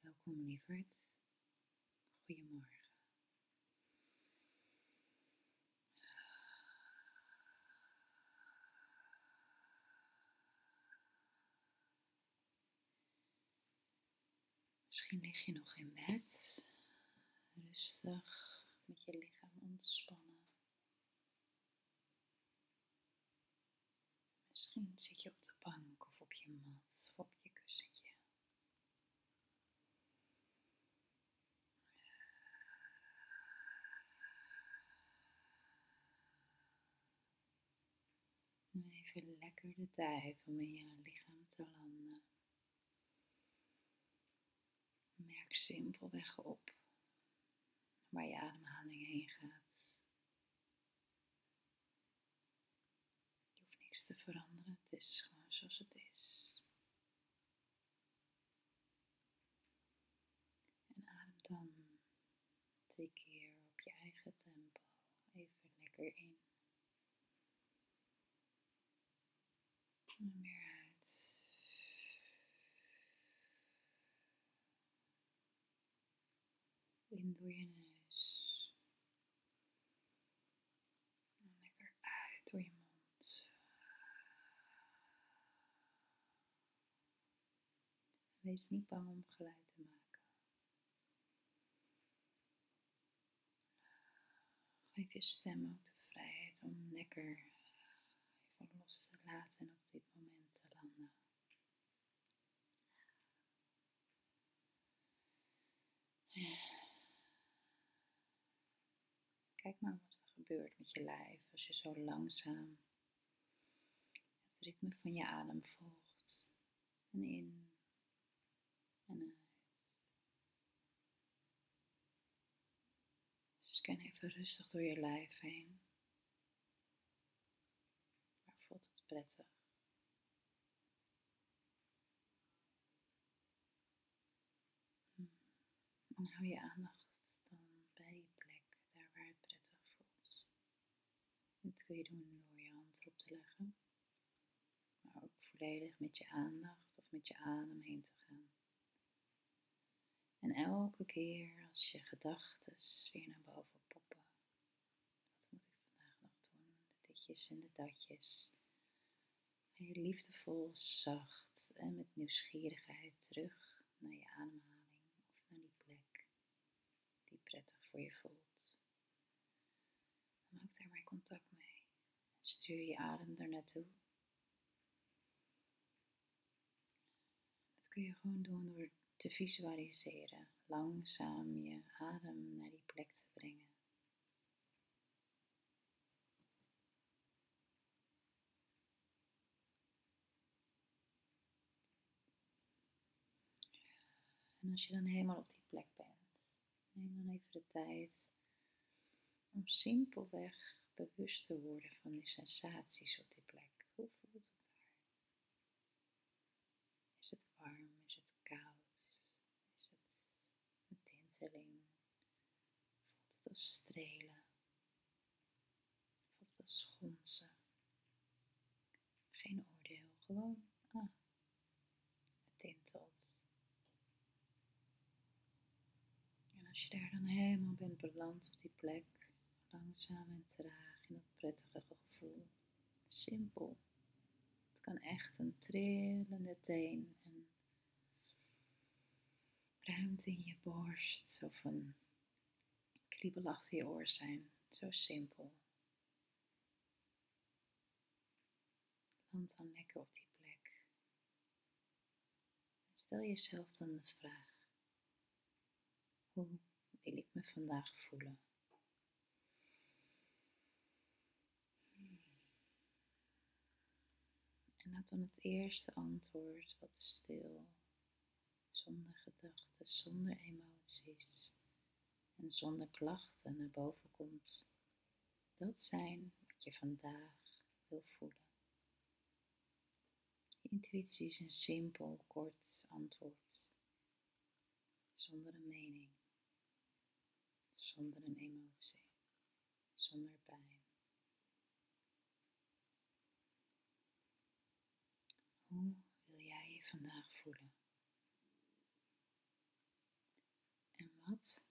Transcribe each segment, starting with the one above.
Welkom lieverd. Goedemorgen. Misschien lig je nog in bed, rustig met je lichaam ontspannen. Misschien zit je op de bank of op je mat of op je kussentje. Even lekker de tijd om in je lichaam te landen. Simpelweg op waar je ademhaling heen gaat. Je hoeft niks te veranderen, het is gewoon zoals het is. En adem dan drie keer op je eigen tempo even lekker in. En weer uit. In door je neus. En lekker uit door je mond. Wees niet bang om geluid te maken. Geef je stem ook de vrijheid om lekker even los te laten en op dit moment te landen. Maar wat er gebeurt met je lijf als je zo langzaam het ritme van je adem volgt. En in en uit. Scan even rustig door je lijf heen. Voelt het prettig? En hou je aandacht dan bij die plek, daar waar het prettig voelt. Dit kun je doen door je hand erop te leggen, maar ook volledig met je aandacht of met je adem heen te gaan. En elke keer als je gedachten weer naar boven poppen, wat moet ik vandaag nog doen? De ditjes en de datjes. Ga je liefdevol, zacht en met nieuwsgierigheid terug naar je ademhaling of naar die plek die prettig voor je voelt. Maak daar contact mee. Stuur je adem er naartoe. Dat kun je gewoon doen door te visualiseren, langzaam je adem naar die plek te brengen. En als je dan helemaal op die plek bent, neem dan even de tijd om simpelweg bewust te worden van die sensaties op die plek. Hoe voelt het daar? Is het warm? Is het koud? Is het een tinteling? Voelt het als strelen? Voelt het als schonsen? Geen oordeel, gewoon, ah, het tintelt. En als je daar dan helemaal bent beland op die plek, langzaam en traag in dat prettige gevoel, simpel. Het kan echt een trillende teen en ruimte in je borst of een kriebel achter je oor zijn. Zo simpel. Land dan lekker op die plek. Stel jezelf dan de vraag: hoe wil ik me vandaag voelen? En laat dan het eerste antwoord wat stil, zonder gedachten, zonder emoties en zonder klachten naar boven komt. Dat zijn wat je vandaag wil voelen. Intuïtie is een simpel, kort antwoord, zonder een mening, zonder een emotie, zonder pijn. Hoe wil jij je vandaag voelen? En wat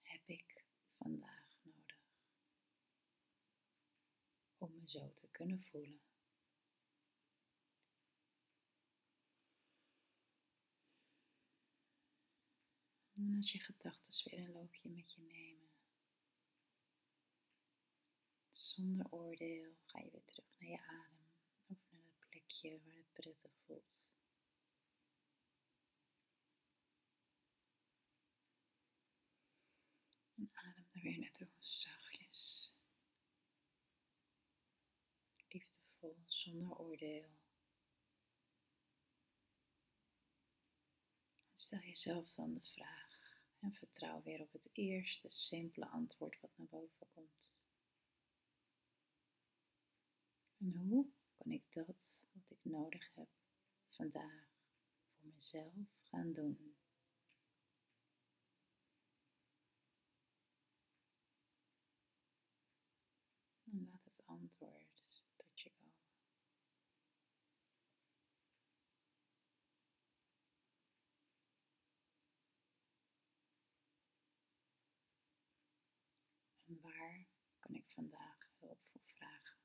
heb ik vandaag nodig om me zo te kunnen voelen? En als je gedachten weer een loopje met je nemen, zonder oordeel ga je weer terug naar je adem waar het prettig voelt. En adem er weer naartoe, zachtjes. Liefdevol, zonder oordeel. Stel jezelf dan de vraag en vertrouw weer op het eerste simpele antwoord wat naar boven komt. En hoe kan ik dat wat ik nodig heb vandaag voor mezelf gaan doen? En laat het antwoord tot je komen. En waar kan ik vandaag hulp voor vragen?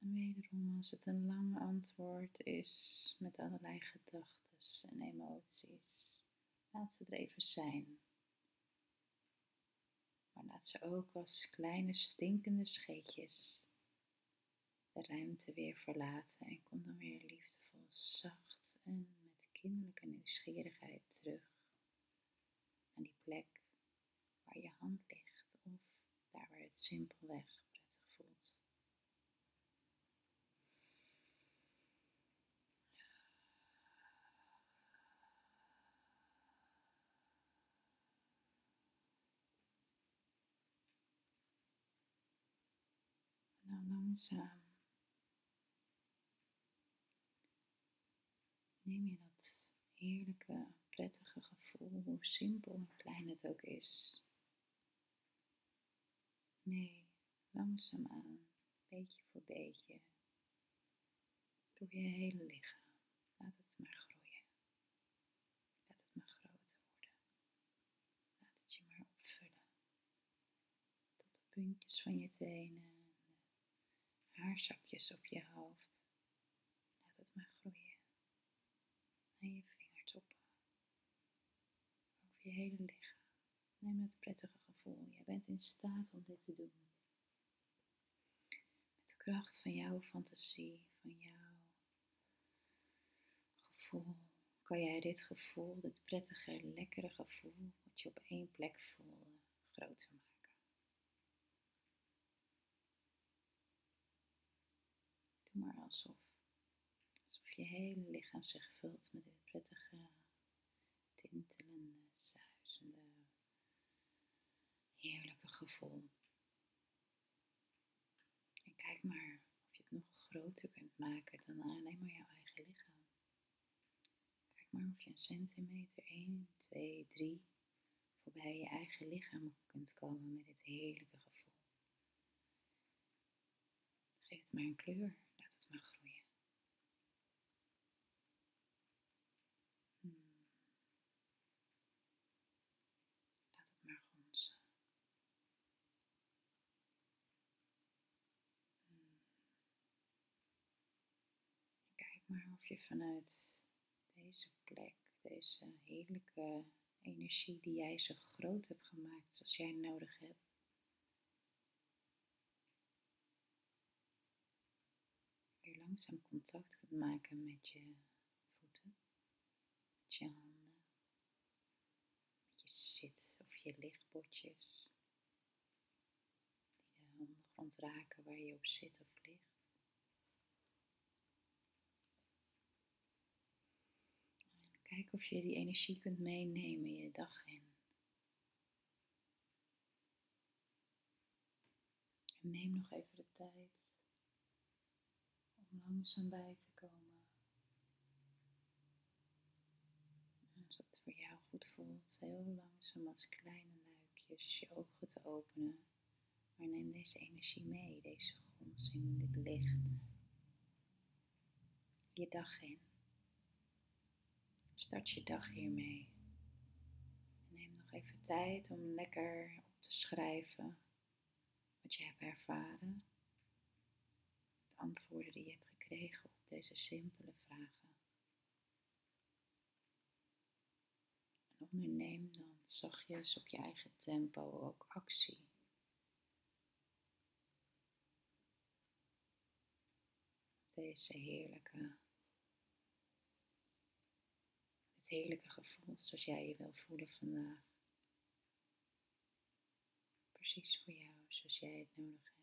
En wederom, als het een lang antwoord is met allerlei gedachten en emoties, laat ze er even zijn. Maar laat ze ook als kleine stinkende scheetjes de ruimte weer verlaten en kom dan weer liefdevol, zacht en met kinderlijke nieuwsgierigheid terug aan die plek waar je hand ligt of daar waar het simpelweg prettig voelt. Nou langzaam neem je dat heerlijke, prettige gevoel, hoe simpel en klein het ook is, mee, langzaamaan, beetje voor beetje, door je hele lichaam. Laat het maar groeien. Laat het maar groter worden. Laat het je maar opvullen. Tot de puntjes van je tenen, haarzakjes op je hoofd. Laat het maar groeien en je vingertoppen. Over je hele lichaam. Neem het prettige gevoel. Jij bent in staat om dit te doen. Met de kracht van jouw fantasie, van jouw gevoel, kan jij dit gevoel, dit prettige, lekkere gevoel, wat je op één plek voelde, groter maken. Maar alsof je hele lichaam zich vult met dit prettige, tintelende, zuizende, heerlijke gevoel. En kijk maar of je het nog groter kunt maken dan alleen maar jouw eigen lichaam. Kijk maar of je een centimeter, 1, 2, 3 voorbij je eigen lichaam kunt komen met dit heerlijke gevoel. Geef het maar een kleur, laat het maar groeien. maar of je vanuit deze plek, deze heerlijke energie die jij zo groot hebt gemaakt zoals jij nodig hebt, langzaam contact kunt maken met je voeten, met je handen, met je zit of je lichtbordjes. die de ondergrond raken waar je op zit of ligt. Kijk of je die energie kunt meenemen je dag in. En neem nog even de tijd om langzaam bij te komen. Als het voor jou goed voelt, heel langzaam als kleine luikjes je ogen te openen. Maar neem deze energie mee, deze gonsing, dit licht, je dag in. Start je dag hiermee. Neem nog even tijd om lekker op te schrijven wat je hebt ervaren. De antwoorden die je hebt gekregen op deze simpele vragen. En onderneem dan zachtjes op je eigen tempo ook actie. Deze heerlijke heerlijke gevoel zoals jij je wil voelen vandaag. Precies voor jou, zoals jij het nodig hebt.